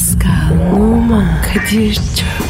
Pascal, Oman, Kadir çok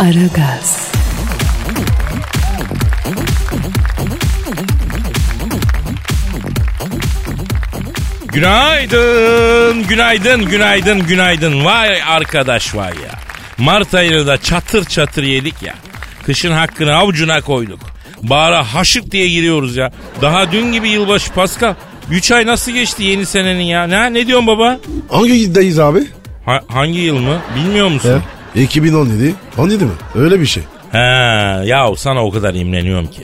Aragaz, Günaydın, günaydın, günaydın, günaydın. Vay arkadaş vay ya. Mart ayını da çatır çatır yedik ya. Kışın hakkını avucuna koyduk. Bahara haşık diye giriyoruz ya. Daha dün gibi yılbaşı Pascal. 3 ay nasıl geçti yeni senenin ya? Ne, ne diyorsun baba? Hangi yıldayız abi? Ha- hangi yıl mı? Bilmiyor musun? He? 2017. 17 mi? Öyle bir şey. He, ya sana o kadar imreniyorum ki.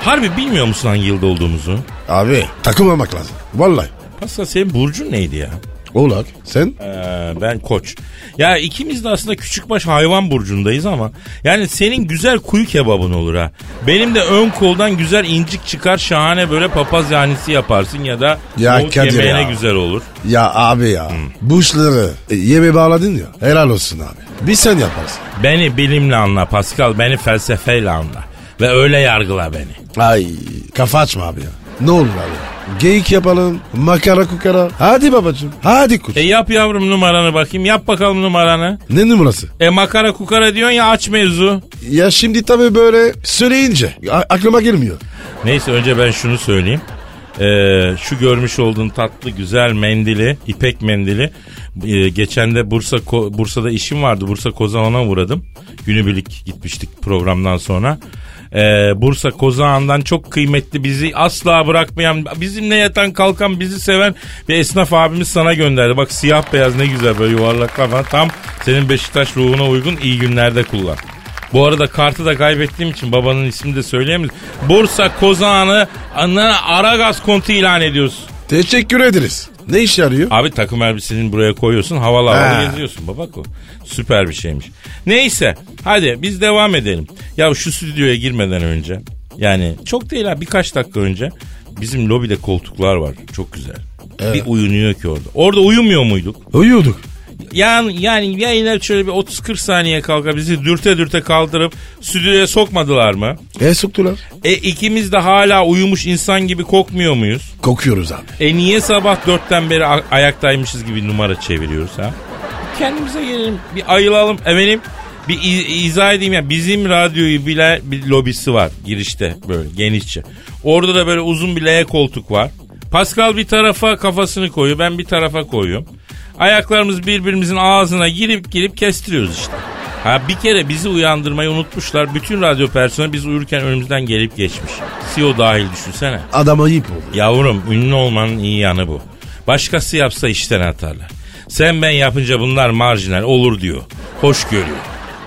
Harbi bilmiyor musun hangi yılda olduğumuzu? Abi takılmamak lazım. Vallahi. Pascal senin burcun neydi ya? Oğlak. Sen? Ee, ben koç. Ya ikimiz de aslında küçük baş hayvan burcundayız ama yani senin güzel kuyu kebabın olur ha. Benim de ön koldan güzel incik çıkar şahane böyle papaz yanisi yaparsın ya da Ya nohut Kadir yemeğine ya. güzel olur. Ya abi ya. Bu işleri e, yeme bağladın ya. Helal olsun abi. Bir sen yaparsın. Beni bilimle anla Pascal beni felsefeyle anla. Ve öyle yargıla beni. Ay kafa açma abi ya. Ne olur abi. Geyik yapalım. Makara kukara. Hadi babacığım. Hadi kuş. E yap yavrum numaranı bakayım yap bakalım numaranı. Ne numarası? E makara kukara diyorsun ya aç mevzu. Ya şimdi tabii böyle söyleyince aklıma gelmiyor. Neyse önce ben şunu söyleyeyim. Ee, şu görmüş olduğun tatlı güzel mendili, ipek mendili. Ee, geçen de Bursa Bursa'da işim vardı. Bursa Kozağan'a uğradım. Günübirlik gitmiştik programdan sonra. Ee, Bursa Kozağan'dan çok kıymetli bizi asla bırakmayan, bizimle yatan kalkan bizi seven bir esnaf abimiz sana gönderdi. Bak siyah beyaz ne güzel böyle yuvarlaklar falan. Tam senin Beşiktaş ruhuna uygun iyi günlerde kullan. Bu arada kartı da kaybettiğim için babanın ismini de söyleyemiyoruz. Bursa Kozağan'ı Aragaz kontu ilan ediyoruz. Teşekkür ederiz. Ne iş yarıyor? Abi takım elbiseni buraya koyuyorsun havalı havalı Ha. geziyorsun babako. Süper bir şeymiş. Neyse hadi biz devam edelim. Ya şu stüdyoya girmeden önce yani çok değil ha birkaç dakika önce bizim lobide koltuklar var çok güzel. Bir uyunuyor ki orada. Orada uyumuyor muyduk? Uyuyorduk. Yani, yani yayınlar şöyle bir 30-40 saniye kalka bizi dürte dürte kaldırıp stüdyoya sokmadılar mı? E soktular. E ikimiz de hala uyumuş insan gibi kokmuyor muyuz? Kokuyoruz abi. E niye sabah dörtten beri ayaktaymışız gibi numara çeviriyoruz ha? Kendimize gelelim bir ayılalım efendim. Bir iz- izah edeyim ya bizim radyoyu bile bir lobisi var girişte böyle genişçe. Orada da böyle uzun bir L koltuk var. Pascal bir tarafa kafasını koyuyor ben bir tarafa koyuyorum. Ayaklarımız birbirimizin ağzına girip girip kestiriyoruz işte. Ha bir kere bizi uyandırmayı unutmuşlar. Bütün radyo personeli biz uyurken önümüzden gelip geçmiş. CEO dahil düşünsene. Adam ayıp oldu. Yavrum ünlü olmanın iyi yanı bu. Başkası yapsa işten atarlar. Sen ben yapınca bunlar marjinal olur diyor. Hoş görüyor.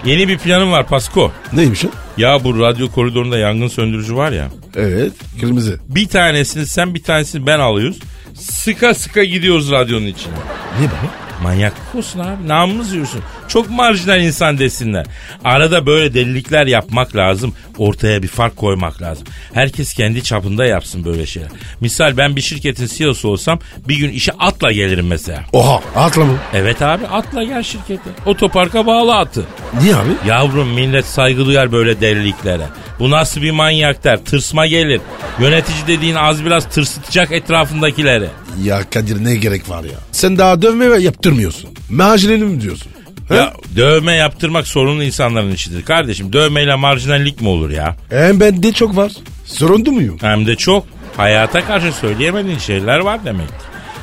Yeni bir planım var Pasko. Neymiş o? Ya bu radyo koridorunda yangın söndürücü var ya. Evet. Kırmızı. Bir tanesini sen bir tanesini ben alıyoruz. Sıka sıka gidiyoruz radyonun içine. Ne baba? Manyaklık olsun abi. Namımız yürüsün. Çok marjinal insan desinler. Arada böyle delilikler yapmak lazım. Ortaya bir fark koymak lazım. Herkes kendi çapında yapsın böyle şeyler. Misal ben bir şirketin CEO'su olsam bir gün işe atla gelirim mesela. Oha atla mı? Evet abi atla gel şirkete. Otoparka bağla atı. Niye abi? Yavrum millet saygı duyar böyle deliliklere. Bu nasıl bir manyak der. Tırsma gelir. Yönetici dediğin az biraz tırsıtacak etrafındakileri. Ya Kadir ne gerek var ya? Sen daha dövme yaptırmıyorsun. Marjinalim diyorsun. He? Ya dövme yaptırmak sorunlu insanların işidir. Kardeşim dövmeyle marjinallik mi olur ya? Hem bende çok var. Sorundu muyum? Hem de çok. Hayata karşı söyleyemediğin şeyler var demek.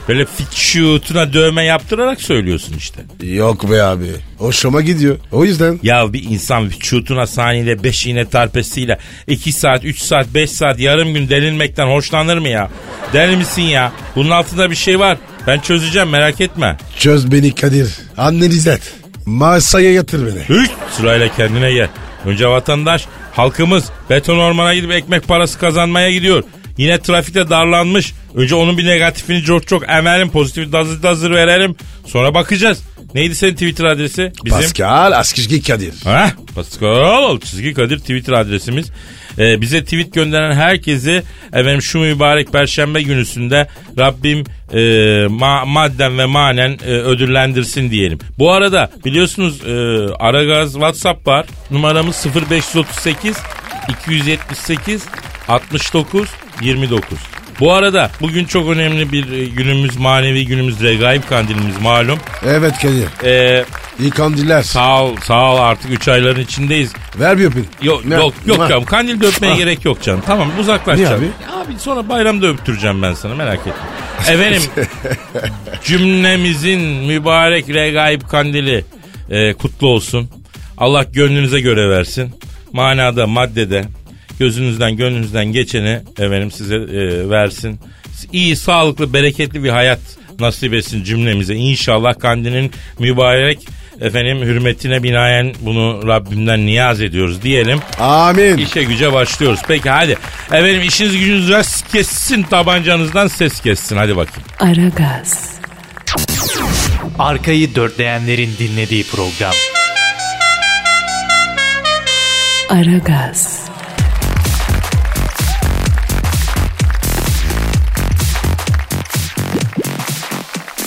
Böyle fikşutuna dövme yaptırarak söylüyorsun işte. Yok be abi. Hoşuma gidiyor. O yüzden. Ya bir insan vücuduna saniyede 5 iğne tarpesiyle 2 saat, 3 saat, 5 saat yarım gün delinmekten hoşlanır mı ya? Deli misin ya? Bunun altında bir şey var. Ben çözeceğim merak etme. Çöz beni Kadir. Analiz et. Masaya yatır beni. Üç sırayla kendine gel. Önce vatandaş, halkımız beton ormana gidip ekmek parası kazanmaya gidiyor. Yine trafikte darlanmış. Önce onun bir negatifini çok çok emelim. Pozitif dazır dazır verelim. Sonra bakacağız. Neydi senin Twitter adresi? Bizim. Pascal Askizgi Kadir. Heh, Pascal çizgi Kadir Twitter adresimiz. Ee, bize tweet gönderen herkesi efendim şu mübarek perşembe günüsünde Rabbim e, ma- madden ve manen e, ödüllendirsin diyelim. Bu arada biliyorsunuz e, Aragaz WhatsApp var. Numaramız 0538 278 69 29. Bu arada bugün çok önemli bir e, günümüz, manevi günümüz, regaib kandilimiz malum. Evet Kadir. Ee, İyi kandiller. sağ ol, sağ ol artık 3 ayların içindeyiz. Ver bir öpeyim. Yok Ne- yok yok canım. Kandil de öpmeye gerek yok canım. Tamam uzaklaş Niye abi? Abi sonra bayramda öptüreceğim ben sana merak etme. Efendim cümlemizin mübarek regaib kandili e, kutlu olsun. Allah gönlünüze göre versin. Manada maddede gözünüzden gönlünüzden geçeni efendim size e, versin. İyi sağlıklı bereketli bir hayat nasip etsin cümlemize. İnşallah kandilin mübarek efendim hürmetine binaen bunu Rabbimden niyaz ediyoruz diyelim. Amin. İşe güce başlıyoruz. Peki hadi. Efendim işiniz gücünüz rast kessin tabancanızdan ses kessin. Hadi bakayım. Aragaz, Arkayı dörtleyenlerin dinlediği program. Aragaz,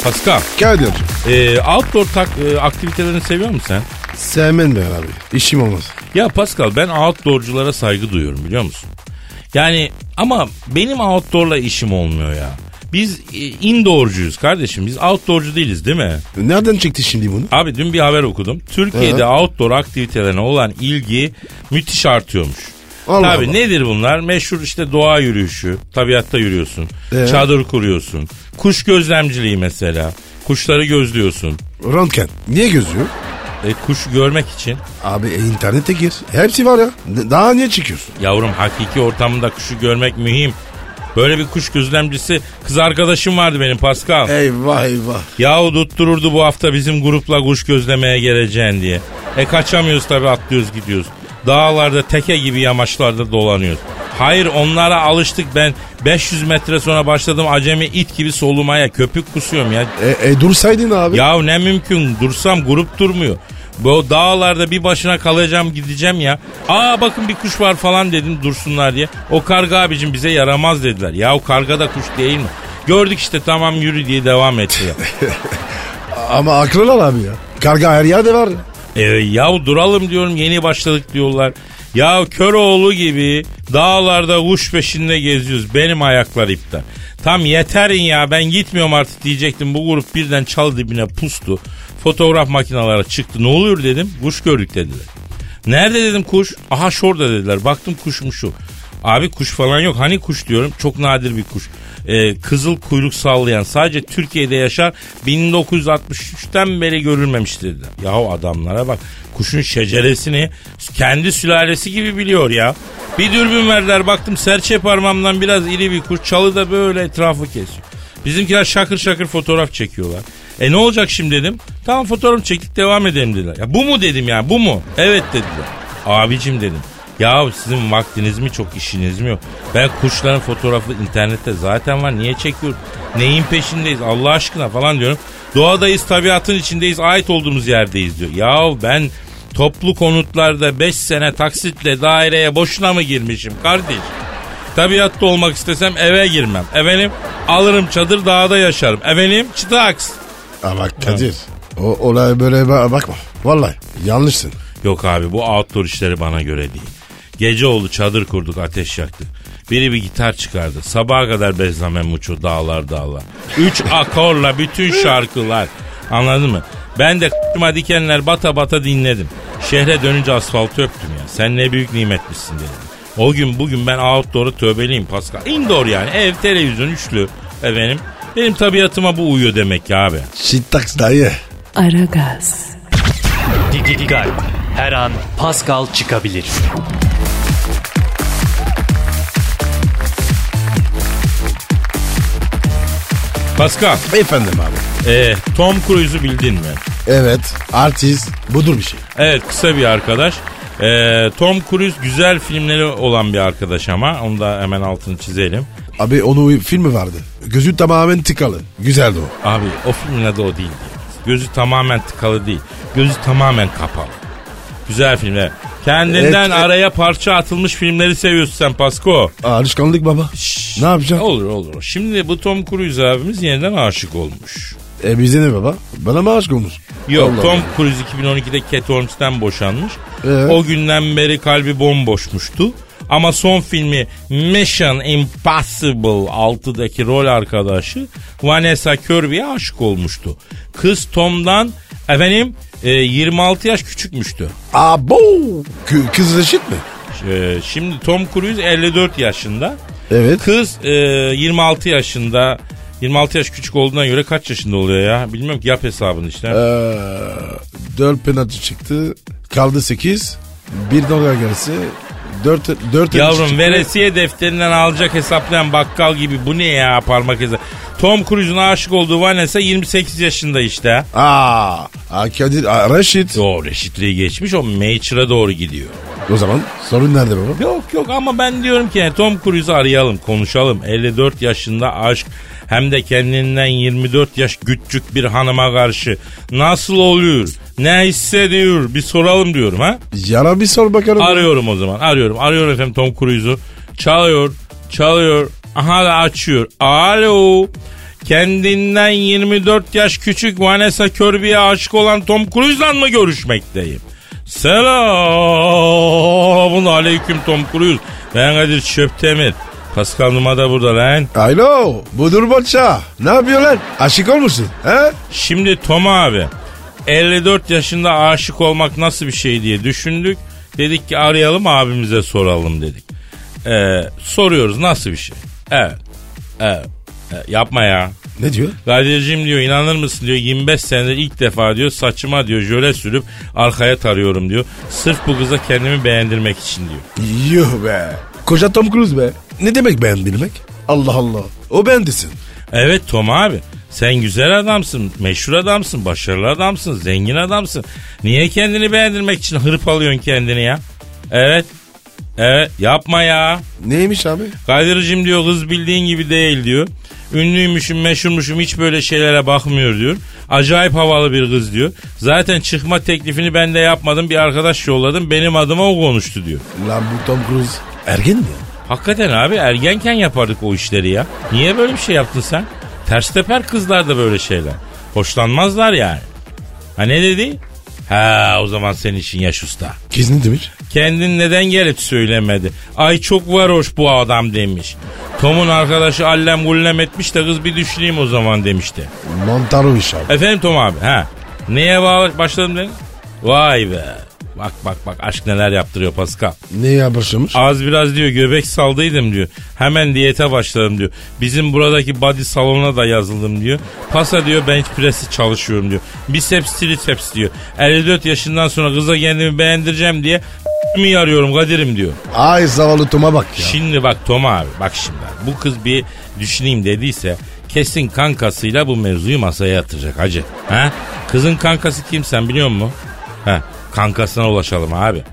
Pascal, Kadir. e, outdoor tak, e, aktivitelerini seviyor musun sen? Sevmem ben abi. İşim olmaz. Ya Pascal ben outdoorculara saygı duyuyorum biliyor musun? Yani ama benim outdoor'la işim olmuyor ya. Biz e, indoorcuyuz kardeşim. Biz outdoorcu değiliz değil mi? Nereden çıktı şimdi bunu? Abi dün bir haber okudum. Türkiye'de outdoor aktivitelerine olan ilgi müthiş artıyormuş. Allah Tabii Allah. nedir bunlar? Meşhur işte doğa yürüyüşü. Tabiatta yürüyorsun. Ee? Çadır kuruyorsun. Kuş gözlemciliği mesela. Kuşları gözlüyorsun. Röntgen. Niye gözüyor? E, kuş görmek için. Abi e, internete gir. Hepsi var ya. Daha niye çıkıyorsun? Yavrum hakiki ortamında kuşu görmek mühim. Böyle bir kuş gözlemcisi kız arkadaşım vardı benim Pascal. Eyvah eyvah. Yahu tuttururdu bu hafta bizim grupla kuş gözlemeye geleceğin diye. E kaçamıyoruz tabii atlıyoruz gidiyoruz. Dağlarda teke gibi yamaçlarda dolanıyoruz. Hayır onlara alıştık ben 500 metre sonra başladım acemi it gibi solumaya köpük kusuyorum ya. E, e dursaydın abi. Ya ne mümkün dursam grup durmuyor. Bu dağlarda bir başına kalacağım gideceğim ya. Aa bakın bir kuş var falan dedim dursunlar diye. O karga abicim bize yaramaz dediler. Ya o karga da kuş değil mi? Gördük işte tamam yürü diye devam etti ya. Ama akıllılar abi ya. Karga her yerde var. E, yahu duralım diyorum yeni başladık diyorlar. Ya Köroğlu gibi dağlarda kuş peşinde geziyoruz. Benim ayaklar iptal. Tam yeterin ya ben gitmiyorum artık diyecektim. Bu grup birden çal dibine pustu. Fotoğraf makineleri çıktı. Ne oluyor dedim. Kuş gördük dediler. Nerede dedim kuş? Aha şurada dediler. Baktım kuşmuş o. Abi kuş falan yok. Hani kuş diyorum. Çok nadir bir kuş. Ee, kızıl kuyruk sallayan sadece Türkiye'de yaşar 1963'ten beri görülmemiş dediler. Yahu adamlara bak kuşun şeceresini kendi sülalesi gibi biliyor ya. Bir dürbün verdiler baktım serçe parmağımdan biraz iri bir kuş çalıda böyle etrafı kesiyor. Bizimkiler şakır şakır fotoğraf çekiyorlar. E ne olacak şimdi dedim. Tamam fotoğraf çektik devam edelim dediler. Ya bu mu dedim ya bu mu? Evet dediler. Abicim dedim. Ya sizin vaktiniz mi çok işiniz mi yok? Ben kuşların fotoğrafı internette zaten var. Niye çekiyorum? Neyin peşindeyiz Allah aşkına falan diyorum. Doğadayız tabiatın içindeyiz ait olduğumuz yerdeyiz diyor. Ya ben toplu konutlarda 5 sene taksitle daireye boşuna mı girmişim kardeş? Tabiatta olmak istesem eve girmem. Efendim alırım çadır dağda yaşarım. Efendim çıtaks. Ama Kadir. O olay böyle ba- bakma. Vallahi yanlışsın. Yok abi bu outdoor işleri bana göre değil. Gece oldu çadır kurduk ateş yaktık. Biri bir gitar çıkardı. Sabaha kadar bezlame muço dağlar dağlar. Üç akorla bütün şarkılar. Anladın mı? Ben de k***ma dikenler bata bata dinledim. Şehre dönünce asfaltı öptüm ya. Sen ne büyük nimetmişsin dedim. O gün bugün ben outdoor'u tövbeliyim Pascal. Indoor yani ev televizyon üçlü. Efendim benim tabiatıma bu uyuyor demek ki abi. Şittaks dayı. Aragaz, Dikkat. Her an Pascal çıkabilir. Pascal, Efendim abi. e, Tom Cruise'u bildin mi? Evet. Artist. Budur bir şey. Evet kısa bir arkadaş. Ee, Tom Cruise güzel filmleri olan bir arkadaş ama onu da hemen altını çizelim. Abi onun filmi vardı. Gözü tamamen tıkalı. Güzeldi o. Abi o filmin adı o değil. Gözü tamamen tıkalı değil. Gözü tamamen kapalı. Güzel filmler. Kendinden Evet, araya parça atılmış filmleri seviyorsun sen Pasko. Alışkanlık baba. ne yapacaksın? Olur olur. Şimdi bu Tom Cruise abimiz yeniden aşık olmuş. E bize ne baba? Bana mı aşk olmuş? Yok Allah Tom. Cruise 2012'de Cat Holmes'ten boşanmış. Ee? O günden beri kalbi bomboşmuştu. Ama son filmi Mission Impossible 6'daki rol arkadaşı Vanessa Kirby'ye aşık olmuştu. Kız Tom'dan efendim e, 26 yaş küçükmüştü. Abo. Kı- kız eşit mi? E, şimdi Tom Cruise 54 yaşında. Evet. Kız e, 26 yaşında. 26 yaş küçük olduğuna göre kaç yaşında oluyor ya? Bilmiyorum ki yap hesabını işte. Ee, 4 penaltı çıktı. Kaldı 8. Bir dolar gelsi 4 4 Yavrum veresiye defterinden alacak hesaplayan bakkal gibi bu ne ya parmak izi. Tom Cruise'un aşık olduğu Vanessa 28 yaşında işte. Aa, aa Kadir, aa, Reşit. O reşitliği geçmiş o Matur'a doğru gidiyor. O zaman sorun nerede baba? Yok yok ama ben diyorum ki Tom Cruise'u arayalım konuşalım. 54 yaşında aşk hem de kendinden 24 yaş küçük bir hanıma karşı nasıl oluyor? Ne hissediyor? Bir soralım diyorum ha. Yara bir sor bakalım. Arıyorum o zaman. Arıyorum. Arıyorum efendim Tom Cruise'u. Çalıyor. Çalıyor. Aha da açıyor. Alo. Kendinden 24 yaş küçük Vanessa Kirby'ye aşık olan Tom Cruise'la mı görüşmekteyim? Selamun aleyküm Tom Cruise. Ben Kadir Çöptemir. Pascal Numa da burada lan. Alo, budur Boça. Ne yapıyor lan? Aşık olmuşsun. He? Şimdi Tom abi 54 yaşında aşık olmak nasıl bir şey diye düşündük. Dedik ki arayalım abimize soralım dedik. Ee, soruyoruz nasıl bir şey? Evet. Evet. Yapma ya. Ne diyor? Kadir'cim diyor inanır mısın diyor 25 senedir ilk defa diyor saçıma diyor jöle sürüp arkaya tarıyorum diyor. Sırf bu kıza kendimi beğendirmek için diyor. Yuh be. Koca Tom Cruise be. Ne demek beğendirmek? Allah Allah. O beğendisin. Evet Tom abi sen güzel adamsın, meşhur adamsın, başarılı adamsın, zengin adamsın. Niye kendini beğendirmek için hırpalıyorsun kendini ya? Evet. Evet yapma ya. Neymiş abi? Kadir'cim diyor kız bildiğin gibi değil diyor. Ünlüymüşüm, meşhurmuşum hiç böyle şeylere bakmıyor diyor. Acayip havalı bir kız diyor. Zaten çıkma teklifini ben de yapmadım bir arkadaş yolladım benim adıma o konuştu diyor. Lan bu Tom Cruise ergen mi? Hakikaten abi ergenken yapardık o işleri ya. Niye böyle bir şey yaptın sen? Ters teper kızlar da böyle şeyler. Hoşlanmazlar yani. Ha ne dedi? Ha o zaman senin işin yaş usta. Kız ne demiş? Kendin neden gelip söylemedi? Ay çok varoş bu adam demiş. Tom'un arkadaşı allem gullem etmiş de kız bir düşüneyim o zaman demişti. Montaro iş abi. Efendim Tom abi ha. Neye bağlı başladım dedin? Vay be. Bak bak bak aşk neler yaptırıyor Pascal. Neye başlamış? Az biraz diyor göbek saldıydım diyor. Hemen diyete başladım diyor. Bizim buradaki body salonuna da yazıldım diyor. Pasa diyor bench press'i çalışıyorum diyor. Biceps triceps diyor. 54 yaşından sonra kıza kendimi beğendireceğim diye mi yarıyorum Kadir'im diyor. Ay zavallı Tom'a bak ya. Şimdi bak Tom abi bak şimdi bu kız bir düşüneyim dediyse kesin kankasıyla bu mevzuyu masaya yatıracak hacı. Ha? Kızın kankası kim sen biliyor musun? Ha, kankasına ulaşalım abi.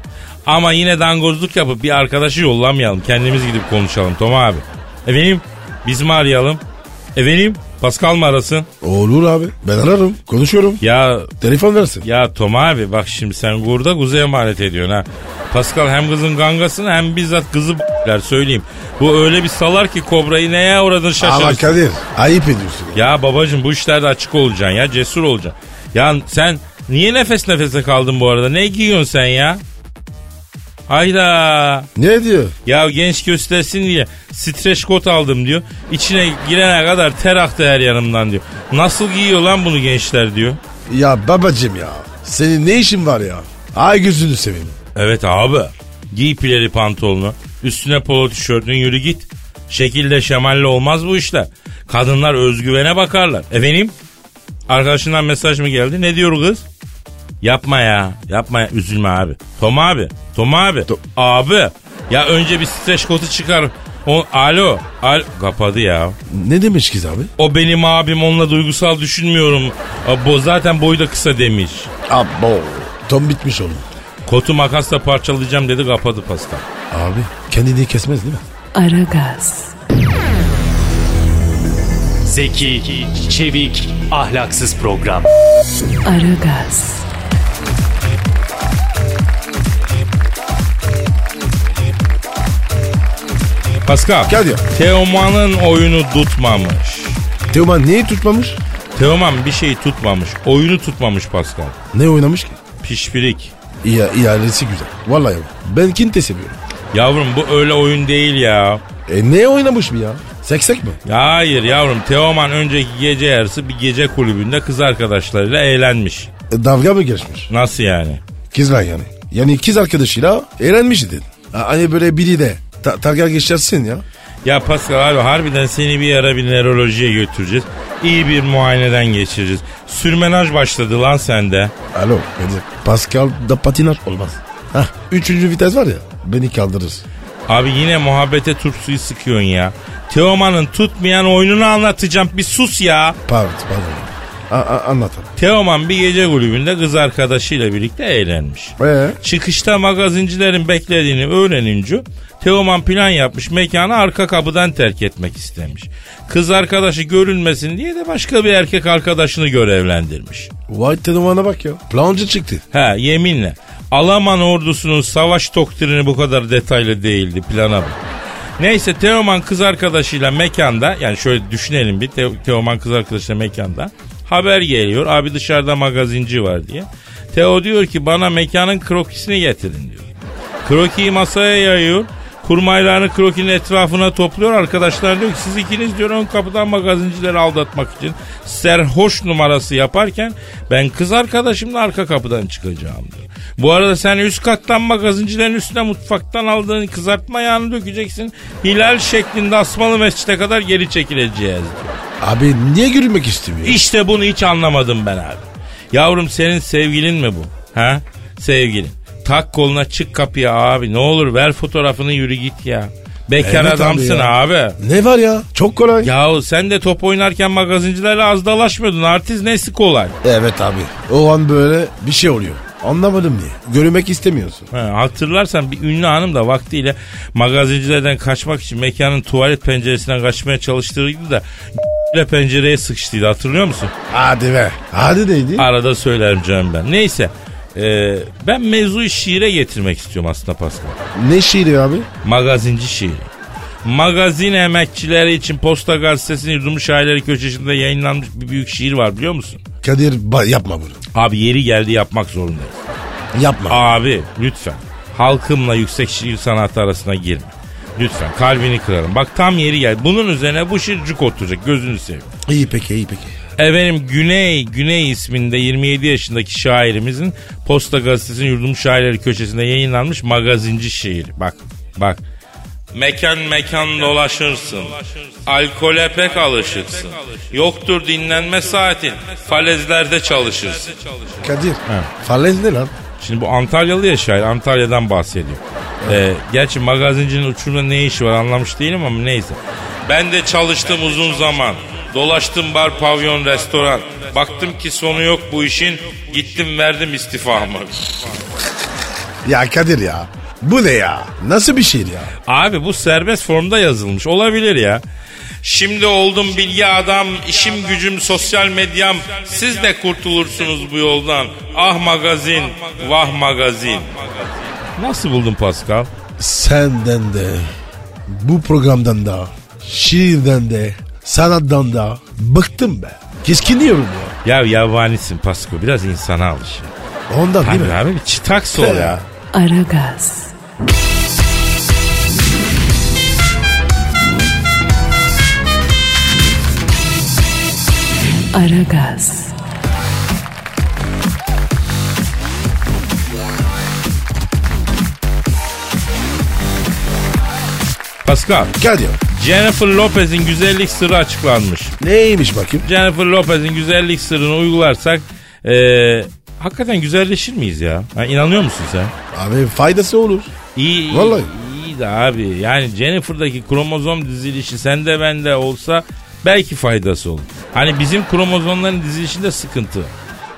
Ama yine dangozluk yapıp bir arkadaşı yollamayalım. Kendimiz gidip konuşalım Tom abi. Efendim biz mi arayalım? Efendim Pascal mı arasın? Olur abi. Ben ararım. Konuşuyorum. Ya Telefon versin. ya Tom abi bak şimdi sen burada kuzu emanet ediyorsun ha. Pascal hem kızın gangasını hem bizzat kızı b**ler söyleyeyim. Bu öyle bir salar ki kobrayı neye uğradın Ama şaşırırsın. Kadir ayıp ediyorsun. Ya. Ya babacım bu işlerde açık olacaksın ya cesur olacaksın. Ya sen niye nefes nefese kaldın bu arada? Ne giyiyorsun sen ya? Hayda. Ne diyor? Ya genç göstersin diye streç kot aldım diyor. İçine girene kadar ter aktı her yanımdan diyor. Nasıl giyiyor lan bunu gençler diyor. Ya babacım ya. Senin ne işin var ya? Ay gözünü seveyim. Evet abi. Giy pileli pantolonu. Üstüne polo tişörtün yürü git. Şekilde şemalle olmaz bu işler. Kadınlar özgüvene bakarlar. Efendim? Arkadaşından mesaj mı geldi? Ne diyor kız? Yapma ya. Yapma ya. Üzülme abi. Tom abi. Tom abi. To- abi. Ya önce bir streç kotu çıkar. O, alo. Alo. Kapadı ya. Ne demiş kız abi? O benim abim onunla duygusal düşünmüyorum. Bu zaten boyu da kısa demiş. Abo. Tom bitmiş oğlum. Kotu makasla parçalayacağım dedi kapadı Pascal. Abi kendini kesmez değil mi? Aragaz, Zeki, çevik, ahlaksız program. Aragaz, Pascal. Kadir. Teoman'ın oyunu tutmamış. Teoman neyi tutmamış? Teoman bir şeyi tutmamış. Oyunu tutmamış Pascal. Ne oynamış ki? Pişpirik. İya, ihalesi güzel. Vallahi bak. Ben Kinte seviyorum. Yavrum bu öyle oyun değil ya. E ne oynamış mı ya? Seksek mi? Ya hayır yavrum Teoman önceki gece yarısı bir gece kulübünde kız arkadaşlarıyla eğlenmiş. E, dalga mı geçmiş? Nasıl yani? Kızla yani. Yani kız arkadaşıyla eğlenmiş dedin. Ha, Hani böyle biri de ta- dalga geçersin ya. Ya Pascal abi harbiden seni bir ara bir nörolojiye götüreceğiz. İyi bir muayeneden geçireceğiz. Sürmenaj başladı lan sende. Alo Kadir. Pascal da patinaj olmaz. Hah üçüncü vites var ya beni kaldırır. Abi yine muhabbete turp suyu sıkıyorsun ya. Teoman'ın tutmayan oyununu anlatacağım. Bir sus ya. Pardon pardon. A- a- anlatalım. Teoman bir gece kulübünde kız arkadaşıyla birlikte eğlenmiş. Ee? Çıkışta magazincilerin beklediğini öğrenince Teoman plan yapmış mekanı arka kapıdan terk etmek istemiş. Kız arkadaşı görülmesin diye de başka bir erkek arkadaşını görevlendirmiş. White Teoman'a bak ya. Plancı çıktı. Ha yeminle. Alaman ordusunun savaş doktrini bu kadar detaylı değildi plana bak. Neyse Teoman kız arkadaşıyla mekanda yani şöyle düşünelim bir Te- Teoman kız arkadaşıyla mekanda haber geliyor abi dışarıda magazinci var diye. Teo diyor ki bana mekanın krokisini getirin diyor. Krokiyi masaya yayıyor. Kurmaylarını krokinin etrafına topluyor. Arkadaşlar diyor ki siz ikiniz diyor ön kapıdan magazincileri aldatmak için serhoş numarası yaparken ben kız arkadaşımla arka kapıdan çıkacağım diyor. Bu arada sen üst kattan magazincilerin üstüne mutfaktan aldığın kızartma yağını dökeceksin. Hilal şeklinde asmalı mescide kadar geri çekileceğiz diyor. Abi niye görünmek istemiyor? İşte bunu hiç anlamadım ben abi. Yavrum senin sevgilin mi bu? Ha? Sevgilin. Tak koluna çık kapıya abi. Ne olur ver fotoğrafını yürü git ya. Bekar Evet abi adamsın ya. abi. Ne var ya? Çok kolay. Yahu sen de top oynarken magazincilerle az dalaşmıyordun. Artist nesi kolay? Evet abi. O an böyle bir şey oluyor. Anlamadım niye. Görünmek istemiyorsun. Ha, hatırlarsan bir ünlü hanım da vaktiyle magazincilerden kaçmak için mekanın tuvalet penceresinden kaçmaya çalıştığıydı da ile pencereye sıkıştıydı hatırlıyor musun? Hadi be. Hadi neydi? Arada söylerim canım ben. Neyse. E, ben mevzuyu şiire getirmek istiyorum aslında Pascal. Ne şiiri abi? Magazinci şiiri. Magazin emekçileri için Posta Gazetesi'nin yurdum şairleri köşesinde yayınlanmış bir büyük şiir var biliyor musun? Kadir yapma bunu. Abi yeri geldi yapmak zorundayız. Yapma. Abi lütfen halkımla yüksek şiir sanatı arasına girme. Lütfen kalbini kırarım. Bak tam yeri geldi. Bunun üzerine bu şiir cuk oturacak gözünü seveyim. İyi peki iyi peki. Efendim Güney, Güney isminde 27 yaşındaki şairimizin Posta Gazetesi'nin yurdum şairleri köşesinde yayınlanmış magazinci şiiri. Bak, bak. Mekan mekan dolaşırsın. Alkole pek alışırsın. Yoktur dinlenme saatin. Falezlerde çalışırsın. Kadir. Falez ne lan? Şimdi bu Antalyalı ya şair. Antalya'dan bahsediyor. Ee, gerçi magazincinin uçurumda ne işi var anlamış değilim ama neyse. Ben de çalıştım uzun zaman. Dolaştım bar, pavyon, restoran. Baktım ki sonu yok bu işin. Gittim verdim istifamı. Ya Kadir ya. Bu ne ya? Nasıl bir şiir ya? Abi bu serbest formda yazılmış. Olabilir ya. Şimdi oldum bilgi adam, işim gücüm sosyal medyam. Siz de kurtulursunuz bu yoldan. Ah magazin, vah magazin. Nasıl buldun Pascal? Senden de, bu programdan da, şiirden de, sanattan da bıktım be. Keskinliyorum ya. Ya yabanisin Pasko biraz insana alış. ya. Ondan değil Abi mi? abi bir çıtaks ol ya. Aragaz, Aragaz, Pascal, Kadir. Jennifer Lopez'in güzellik sırrı açıklanmış. Neymiş bakayım? Jennifer Lopez'in güzellik sırrını uygularsak eee, hakikaten güzelleşir miyiz ya? Ha, inanıyor musun sen? Abi faydası olur. İyi, iyi, Vallahi. iyi de abi. Yani Jennifer'daki kromozom dizilişi sende bende olsa belki faydası olur. Hani bizim kromozomların dizilişinde sıkıntı.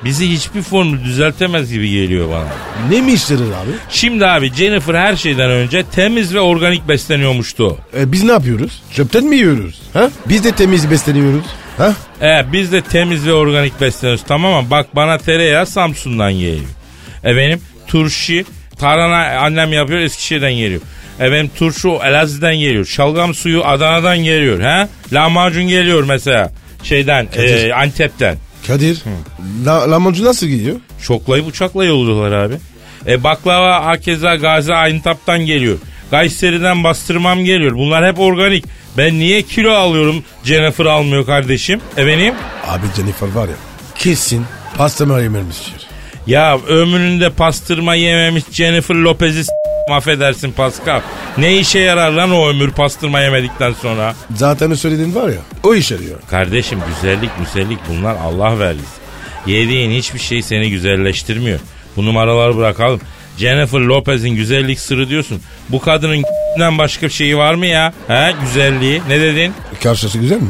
Bizi hiçbir formül düzeltemez gibi geliyor bana. Ne mi işlerir abi? Şimdi abi Jennifer her şeyden önce temiz ve organik besleniyormuştu. E, biz ne yapıyoruz? Çöpten mi yiyoruz? Ha? Biz de temiz besleniyoruz. Ha? E biz de temiz ve organik besleniyoruz tamam mı? Bak bana tereyağı Samsun'dan geliyor. Efendim turşu tarhana annem yapıyor Eskişehir'den geliyor. Efendim turşu Elazığ'dan geliyor. Şalgam suyu Adana'dan geliyor. Ha? Lahmacun geliyor mesela şeyden Kadir. e, Antep'ten. Kadir. La, lamoncu nasıl gidiyor? Şoklayıp uçakla yolluyorlar abi. E baklava hakeza Gazi Ayntap'tan geliyor. Kayseri'den bastırmam geliyor. Bunlar hep organik. Ben niye kilo alıyorum Jennifer almıyor kardeşim? Efendim? Abi Jennifer var ya. Kesin pastırma yememiştir. Ya ömründe pastırma yememiş Jennifer Lopez'i affedersin Pascal. Ne işe yarar lan o ömür pastırma yemedikten sonra? Zaten o söylediğin var ya. O iş yarıyor. Kardeşim güzellik güzellik bunlar Allah verdi. Yediğin hiçbir şey seni güzelleştirmiyor. Bu numaraları bırakalım. Jennifer Lopez'in güzellik sırrı diyorsun. Bu kadının başka bir şeyi var mı ya? He güzelliği ne dedin? Karşısı güzel mi?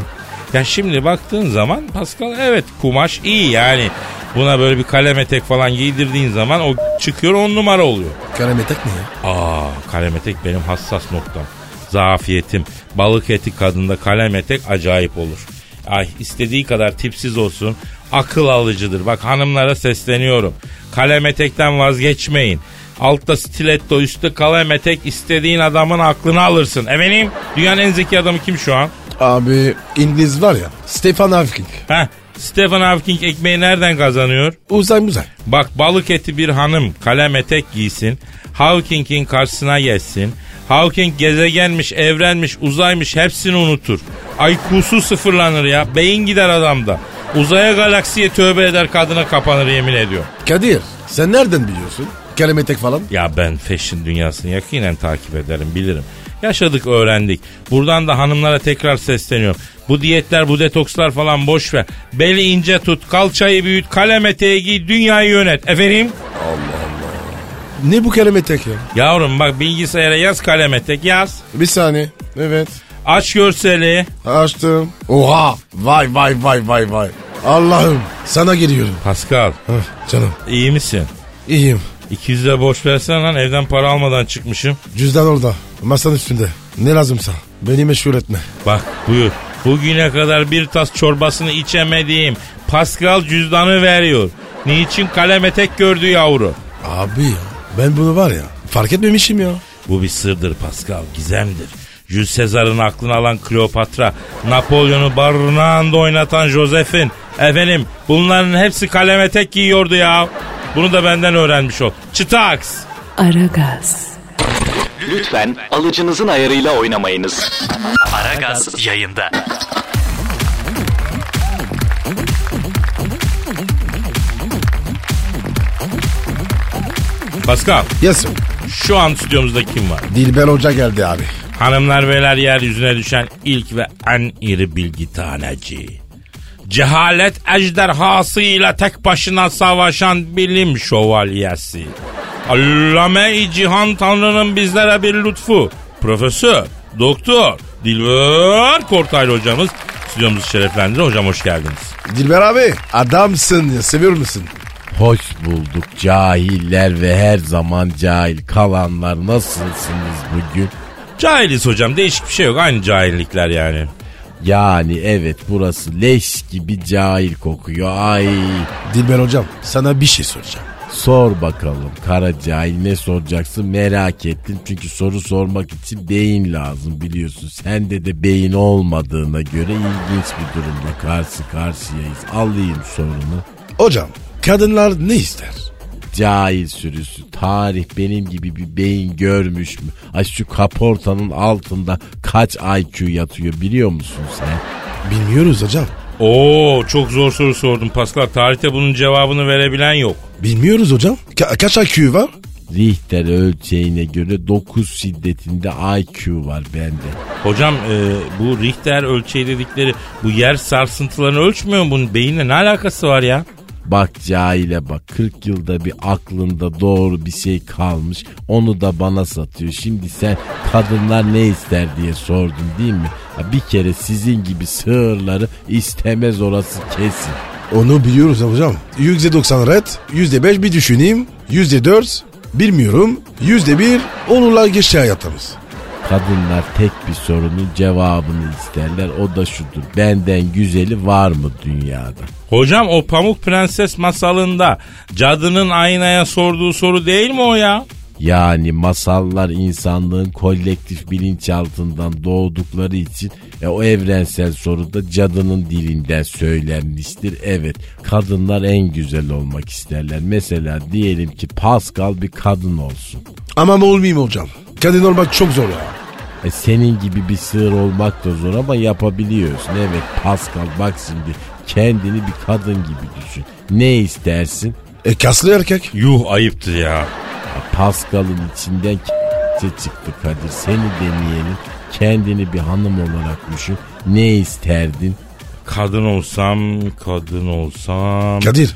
Ya şimdi baktığın zaman Pascal evet kumaş iyi yani. Buna böyle bir kalem etek falan giydirdiğin zaman o çıkıyor on numara oluyor. Karametek ne ya? Aa kalem etek benim hassas noktam. Zafiyetim. Balık eti kadında kalem etek acayip olur. Ay istediği kadar tipsiz olsun. Akıl alıcıdır. Bak hanımlara sesleniyorum. Kalem etekten vazgeçmeyin. Altta stiletto üstte kalem etek istediğin adamın aklını alırsın. Efendim dünyanın en zeki adamı kim şu an? Abi İngiliz var ya. Stefan Hawking. Heh Stephen Hawking ekmeği nereden kazanıyor? Uzay muzay. Bak balık eti bir hanım kalem etek giysin. Hawking'in karşısına geçsin. Hawking gezegenmiş, evrenmiş, uzaymış hepsini unutur. IQ'su sıfırlanır ya. Beyin gider adamda. Uzaya galaksiye tövbe eder kadına kapanır yemin ediyor. Kadir sen nereden biliyorsun? Karametek falan. Ya ben fashion dünyasını yakinen takip ederim bilirim. Yaşadık öğrendik. Buradan da hanımlara tekrar sesleniyorum. Bu diyetler bu detokslar falan boş ver. Beli ince tut kalçayı büyüt kalem eteği giy dünyayı yönet. Efendim? Ne bu karametek ya? Yavrum bak bilgisayara yaz kalem etek yaz. Bir saniye. Evet. Aç görseli. Açtım. Oha. Vay vay vay vay vay. Allah'ım sana geliyorum. Pascal Hah, canım iyi misin? iyiyim. 200 lira borç versene lan evden para almadan çıkmışım. Cüzdan orada. Masanın üstünde. Ne lazımsa. Beni meşgul etme. Bak buyur. Bugüne kadar bir tas çorbasını içemediğim Pascal cüzdanı veriyor. Niçin kalem etek gördü yavru? Abi ya ben bunu var ya fark etmemişim ya. Bu bir sırdır Pascal, gizemdir. Jules Caesar'ın aklını alan Kleopatra, Napolyon'u barınağında oynatan Josephine, efendim bunların hepsi kalem etek giyiyordu ya. Bunu da benden öğrenmiş ol. Çıtaks. Aragaz, Lütfen alıcınızın ayarıyla oynamayınız. Aragaz yayında. Pascal, Yes sir. şu an stüdyomuzda kim var? Dilber Hoca geldi abi. Hanımlar beyler yeryüzüne düşen ilk ve en iri bilgi taneci. Cehalet ejderhasıyla tek başına savaşan bilim şövalyesi. Allame-i Cihan Tanrı'nın bizlere bir lütfu. Profesör, doktor, Dilber Kortaylı hocamız stüdyomuzu şereflendirir. Hocam hoş geldiniz. Dilber abi adamsın ya seviyor musun? Hoş bulduk cahiller ve her zaman cahil kalanlar nasılsınız bugün? Cahiliz hocam değişik bir şey yok aynı cahillikler yani. Yani evet burası leş gibi cahil kokuyor ay. Dilber hocam sana bir şey soracağım. Sor bakalım kara cahil ne soracaksın merak ettim. Çünkü soru sormak için beyin lazım biliyorsun. Sende de beyin olmadığına göre ilginç bir durumda karşı karşıyayız. Alayım sorunu. Hocam kadınlar ne ister? Cahil sürüsü. Tarih benim gibi bir beyin görmüş mü? Ay şu kaportanın altında kaç IQ yatıyor biliyor musun sen? Bilmiyoruz hocam. Oo çok zor soru sordum Pascal. Tarihte bunun cevabını verebilen yok. Bilmiyoruz hocam. Ka- kaç IQ var? Richter ölçeğine göre 9 şiddetinde IQ var bende. Hocam e, bu Richter ölçeği dedikleri bu yer sarsıntılarını ölçmüyor mu? Bunun beyinle ne alakası var ya? Bak cahile bak 40 yılda bir aklında doğru bir şey kalmış onu da bana satıyor. Şimdi sen kadınlar ne ister diye sordun değil mi? Ha, bir kere sizin gibi sığırları istemez orası kesin. Onu biliyoruz hocam. %90 red, %5 bir düşüneyim, %4 bilmiyorum, %1 onunla geçti hayatımız. Kadınlar tek bir sorunun cevabını isterler. O da şudur. Benden güzeli var mı dünyada? Hocam o Pamuk Prenses masalında cadının aynaya sorduğu soru değil mi o ya? Yani masallar insanlığın kolektif bilinçaltından doğdukları için e, o evrensel soru da cadının dilinden söylenmiştir. Evet kadınlar en güzel olmak isterler. Mesela diyelim ki Pascal bir kadın olsun. Ama olmayayım hocam. Kadın olmak çok zor ya. E senin gibi bir sığır olmak da zor ama yapabiliyorsun. Evet Pascal bak şimdi kendini bir kadın gibi düşün. Ne istersin? E kaslı erkek. Yuh ayıptır ya. Ya Pascal'ın içinden çıktı Kadir. Seni deneyelim. Kendini bir hanım olarak düşün. Ne isterdin? Kadın olsam, kadın olsam. Kadir.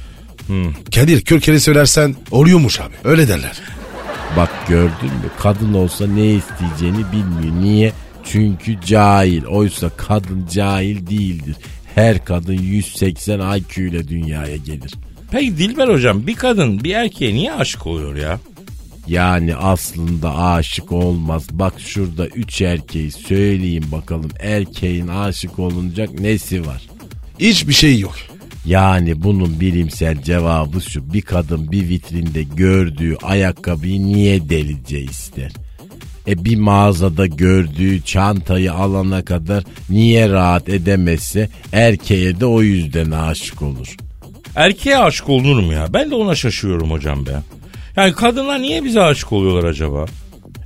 Kadir kör kere söylersen oluyormuş abi. Öyle derler. Bak gördün mü? Kadın olsa ne isteyeceğini bilmiyor. Niye? Çünkü cahil. Oysa kadın cahil değildir. Her kadın 180 IQ ile dünyaya gelir. Peki Dilber hocam bir kadın bir erkeğe niye aşık oluyor ya? Yani aslında aşık olmaz. Bak şurada üç erkeği söyleyeyim bakalım. Erkeğin aşık olunacak nesi var? Hiçbir şey yok. Yani bunun bilimsel cevabı şu. Bir kadın bir vitrinde gördüğü ayakkabıyı niye delice ister? E bir mağazada gördüğü çantayı alana kadar niye rahat edemezse erkeğe de o yüzden aşık olur. Erkeğe aşık olunur mu ya? Ben de ona şaşıyorum hocam be. Yani kadınlar niye bize aşık oluyorlar acaba?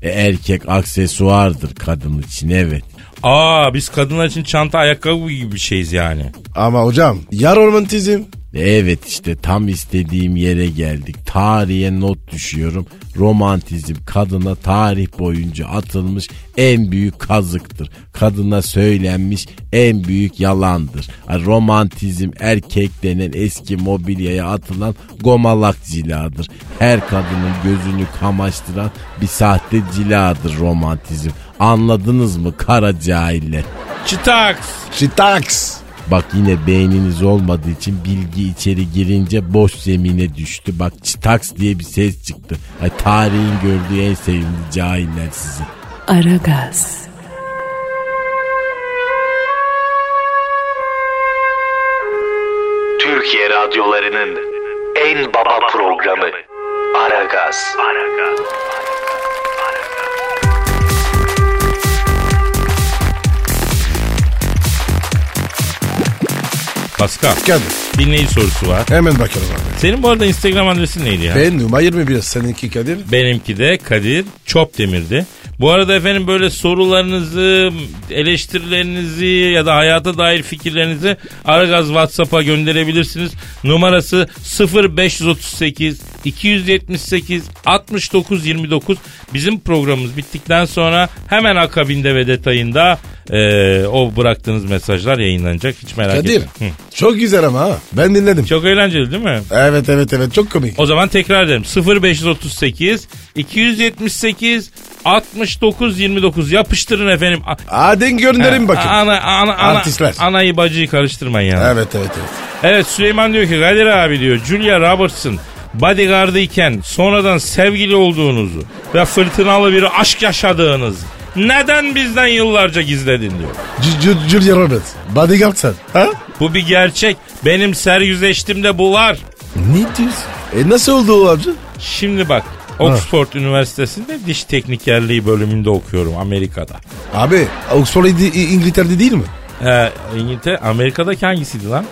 E erkek aksesuardır kadın için evet. Aa biz kadınlar için çanta ayakkabı gibi bir şeyiz yani. Ama hocam ya romantizm. Evet işte tam istediğim yere geldik. Tarihe not düşüyorum. Romantizm kadına tarih boyunca atılmış en büyük kazıktır. Kadına söylenmiş en büyük yalandır. Romantizm erkek denen eski mobilyaya atılan gomalak ciladır. Her kadının gözünü kamaştıran bir sahte ciladır romantizm. Anladınız mı kara cahiller? Çıtaks. Şitaks. Bak yine beyniniz olmadığı için bilgi içeri girince boş zemine düştü. Bak çıtaks diye bir ses çıktı. Ay, tarihin gördüğü en sevimli cahiller sizi. Aragaz, Türkiye radyolarının en baba programı Aragaz. Pascal. Kadir. Dinleyici sorusu var. Hemen bakalım abi. Senin bu arada Instagram adresin neydi ya? Ben numara 21 seninki Kadir. Benimki de Kadir Çopdemir'di. Bu arada efendim böyle sorularınızı, eleştirilerinizi ya da hayata dair fikirlerinizi Aragaz WhatsApp'a gönderebilirsiniz. Numarası 0538 278 69 29. Bizim programımız bittikten sonra hemen akabinde ve detayında eee, o bıraktığınız mesajlar yayınlanacak. Hiç merak Kadir. etmeyin. Hı. Çok güzel ama ha. Ben dinledim. Çok eğlenceli değil mi? Evet evet evet çok komik. O zaman tekrar ederim. 0538 278 69 29 yapıştırın efendim. Hadi gönderin bakın. Ana, ana, ana, Artistler. anayı bacıyı karıştırmayın yani. Evet. Evet evet evet. Süleyman diyor ki Kadir abi diyor Julia Roberts'ın bodyguardı iken sonradan sevgili olduğunuzu ve fırtınalı bir aşk yaşadığınız neden bizden yıllarca gizledin diyor. C- C- Julia Roberts. Bodyguard sen. Ha? Bu bir gerçek. Benim sergüzeştimde bu var. Ne diyorsun? E nasıl oldu o amca? Şimdi bak Oxford Üniversitesi'nde diş teknikerliği bölümünde okuyorum Amerika'da. Abi Oxford İngiltere'de değil mi? Ee, İngiltere, Amerika'daki hangisiydi lan?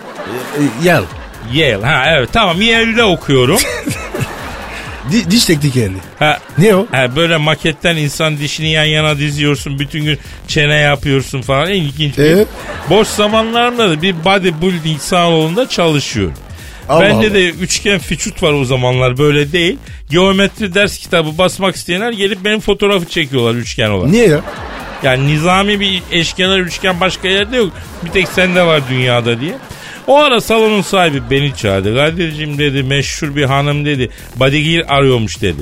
E, Yale. Yale. Ha evet tamam Yale'de okuyorum. Di- diş teknikerliği. ha, Ne o? ha, böyle maketten insan dişini yan yana diziyorsun. Bütün gün çene yapıyorsun falan. En ilginç. bir- Evet. Boş zamanlarımda da bir bodybuilding salonunda çalışıyorum. Allah Bende Allah. de üçgen fiçut var o zamanlar böyle değil. Geometri ders kitabı basmak isteyenler gelip benim fotoğrafı çekiyorlar üçgen olarak. Niye ya? Yani nizami bir eşkenar üçgen başka yerde yok. Bir tek sende var dünyada diye. O ara salonun sahibi beni çağırdı. Kadir'cim dedi meşhur bir hanım dedi. Bodyguard arıyormuş dedi.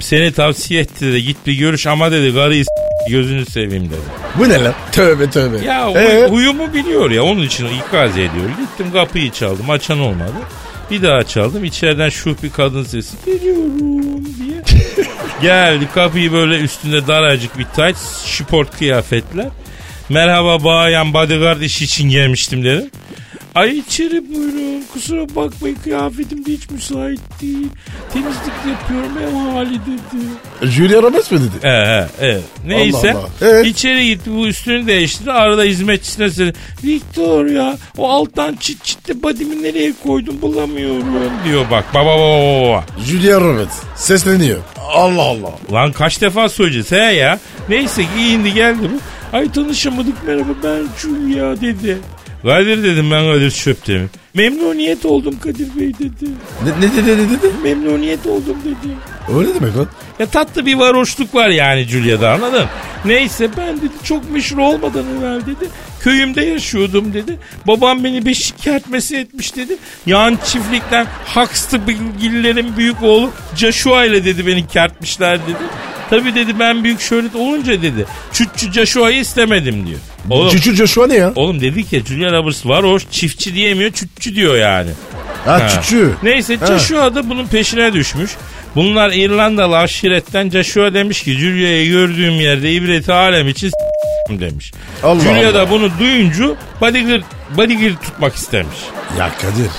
Seni tavsiye etti dedi. Git bir görüş ama dedi karıyı gözünü seveyim dedi. Bu ne lan? Tövbe tövbe. Ya Ee? huyumu biliyor ya onun için ikaz ediyor. Gittim kapıyı çaldım açan olmadı. Bir daha çaldım içeriden şuh bir kadın sesi geliyorum diye. Geldi kapıyı böyle üstünde daracık bir tight sport kıyafetler. Merhaba bayan bodyguard işi için gelmiştim dedim. Ay içeri buyurun kusura bakmayın kıyafetim de hiç müsait değil. Temizlik yapıyorum ev hali dedi. Julia Roberts mi dedi? Ee, e, e. Neyse. Allah Allah. Evet. İçeri gitti bu üstünü değiştirdi. Arada hizmetçisine söyledi. Victor ya o alttan çit çitli badimi nereye koydum bulamıyorum diyor bak. Baba baba baba. Julia Roberts sesleniyor. Allah Allah. Lan kaç defa söyleyeceğiz he ya. Neyse giyindi geldi bu. Ay tanışamadık merhaba ben Julia dedi. Kadir dedim ben Kadir Çöptemir. Memnuniyet oldum Kadir Bey dedi. Ne, ne dedi ne dedi? Memnuniyet oldum dedi. O ne demek lan? Ya tatlı bir varoşluk var yani Julia'da anladın? Neyse ben dedi çok meşhur olmadan evvel dedi. Köyümde yaşıyordum dedi. Babam beni beşik kertmesi etmiş dedi. Yan çiftlikten Huxley bilgilerin büyük oğlu Joshua ile dedi beni kertmişler dedi. Tabi dedi ben büyük şöhret olunca dedi. Çütçü Joshua'yı istemedim diyor. Oğlum, Çuçu Joshua ne ya? oğlum dedi ki Julia Roberts varoş çiftçi diyemiyor çütçü diyor yani. Ha, Ha. çuçu. Neyse Ha. Joshua da bunun peşine düşmüş. Bunlar İrlandalı aşiretten Joshua demiş ki Julia'yı gördüğüm yerde ibreti alem için demiş. Allah Julia Allah. da bunu duyunca bodyguard, bodyguard tutmak istemiş. Ya Kadir.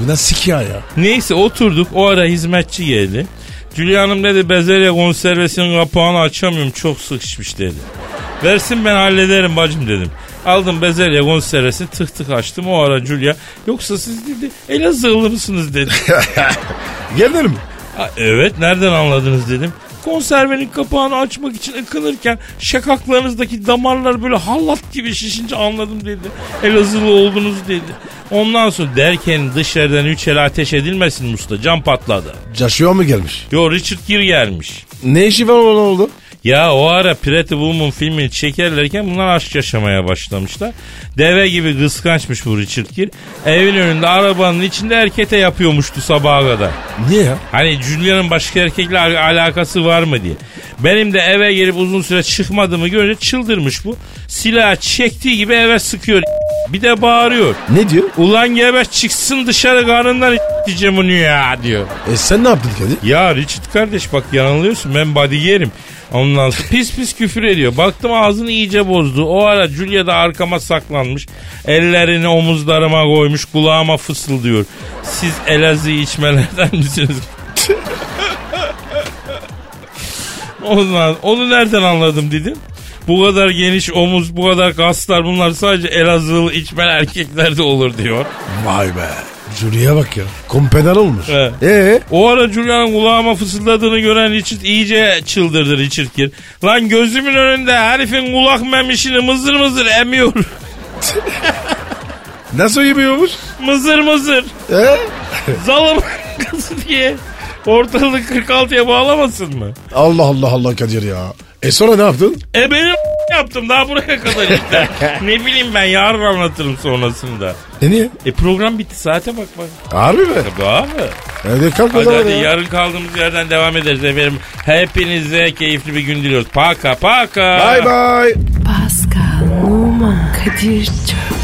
Bu nasıl hikaye ya? Neyse oturduk o ara hizmetçi geldi. Julia Hanım dedi bezelye konservesinin kapağını açamıyorum çok sıkışmış dedi. Versin ben hallederim bacım dedim. Aldım bezelye konservesini tık tık açtım o ara Julia. Yoksa siz dedi Elazığlı mısınız dedi. Gelir mi? Ha, evet nereden anladınız dedim. Konservenin kapağını açmak için ıkınırken şakaklarınızdaki damarlar böyle hallat gibi şişince anladım dedi. Elazığlı oldunuz dedi. Ondan sonra derken dışarıdan üç el ateş edilmesin Musta cam patladı. Joshua mı gelmiş? Yo Richard Gere gelmiş. Ne işi var ona oldu? Ya o ara Pretty Woman filmini çekerlerken bunlar aşk yaşamaya başlamışlar. Deve gibi kıskançmış bu Richard Gere. Evin önünde arabanın içinde erkete yapıyormuştu sabaha kadar. Niye ya? Hani Julia'nın başka erkekle al- alakası var mı diye. Benim de eve gelip uzun süre çıkmadığımı görünce çıldırmış bu. Silah çektiği gibi eve sıkıyor. Bir de bağırıyor. Ne diyor? Ulan geber çıksın dışarı karnından diyeceğim bunu ya diyor. E sen ne yaptın Kadir? Ya Richard kardeş bak yanılıyorsun ben body yerim. Ondan sonra pis pis küfür ediyor. Baktım ağzını iyice bozdu. O ara Julia da arkama saklanmış. Ellerini omuzlarıma koymuş kulağıma fısıldıyor. Siz Elazığ içmelerden misiniz? Ondan, onu nereden anladım dedim. Bu kadar geniş omuz, bu kadar kaslar bunlar sadece Elazığlı içmen erkeklerde olur diyor. Vay be. Julia bak ya. Kompedal olmuş. Evet. Ee? O ara Julia'nın kulağıma fısıldadığını gören Richard iyice çıldırdı Richard Gere. Lan gözümün önünde herifin kulak memişini mızır mızır emiyor. Nasıl yemiyormuş? mızır mızır. Ee? Zalım kızı diye. Ortalığı 46'ya bağlamasın mı? Allah Allah Allah Kadir ya. E sonra ne yaptın? E benim yaptım daha buraya kadar işte. ne bileyim ben yarın anlatırım sonrasında. E niye? E program bitti saate bak bak. Harbi mi? Tabii abi. Hadi kalk Hadi hadi ya. yarın kaldığımız yerden devam ederiz efendim. Hepinize keyifli bir gün diliyoruz. Paka paka. Bye bye. Pascal, Oman, Kadir çok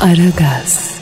Aragaz.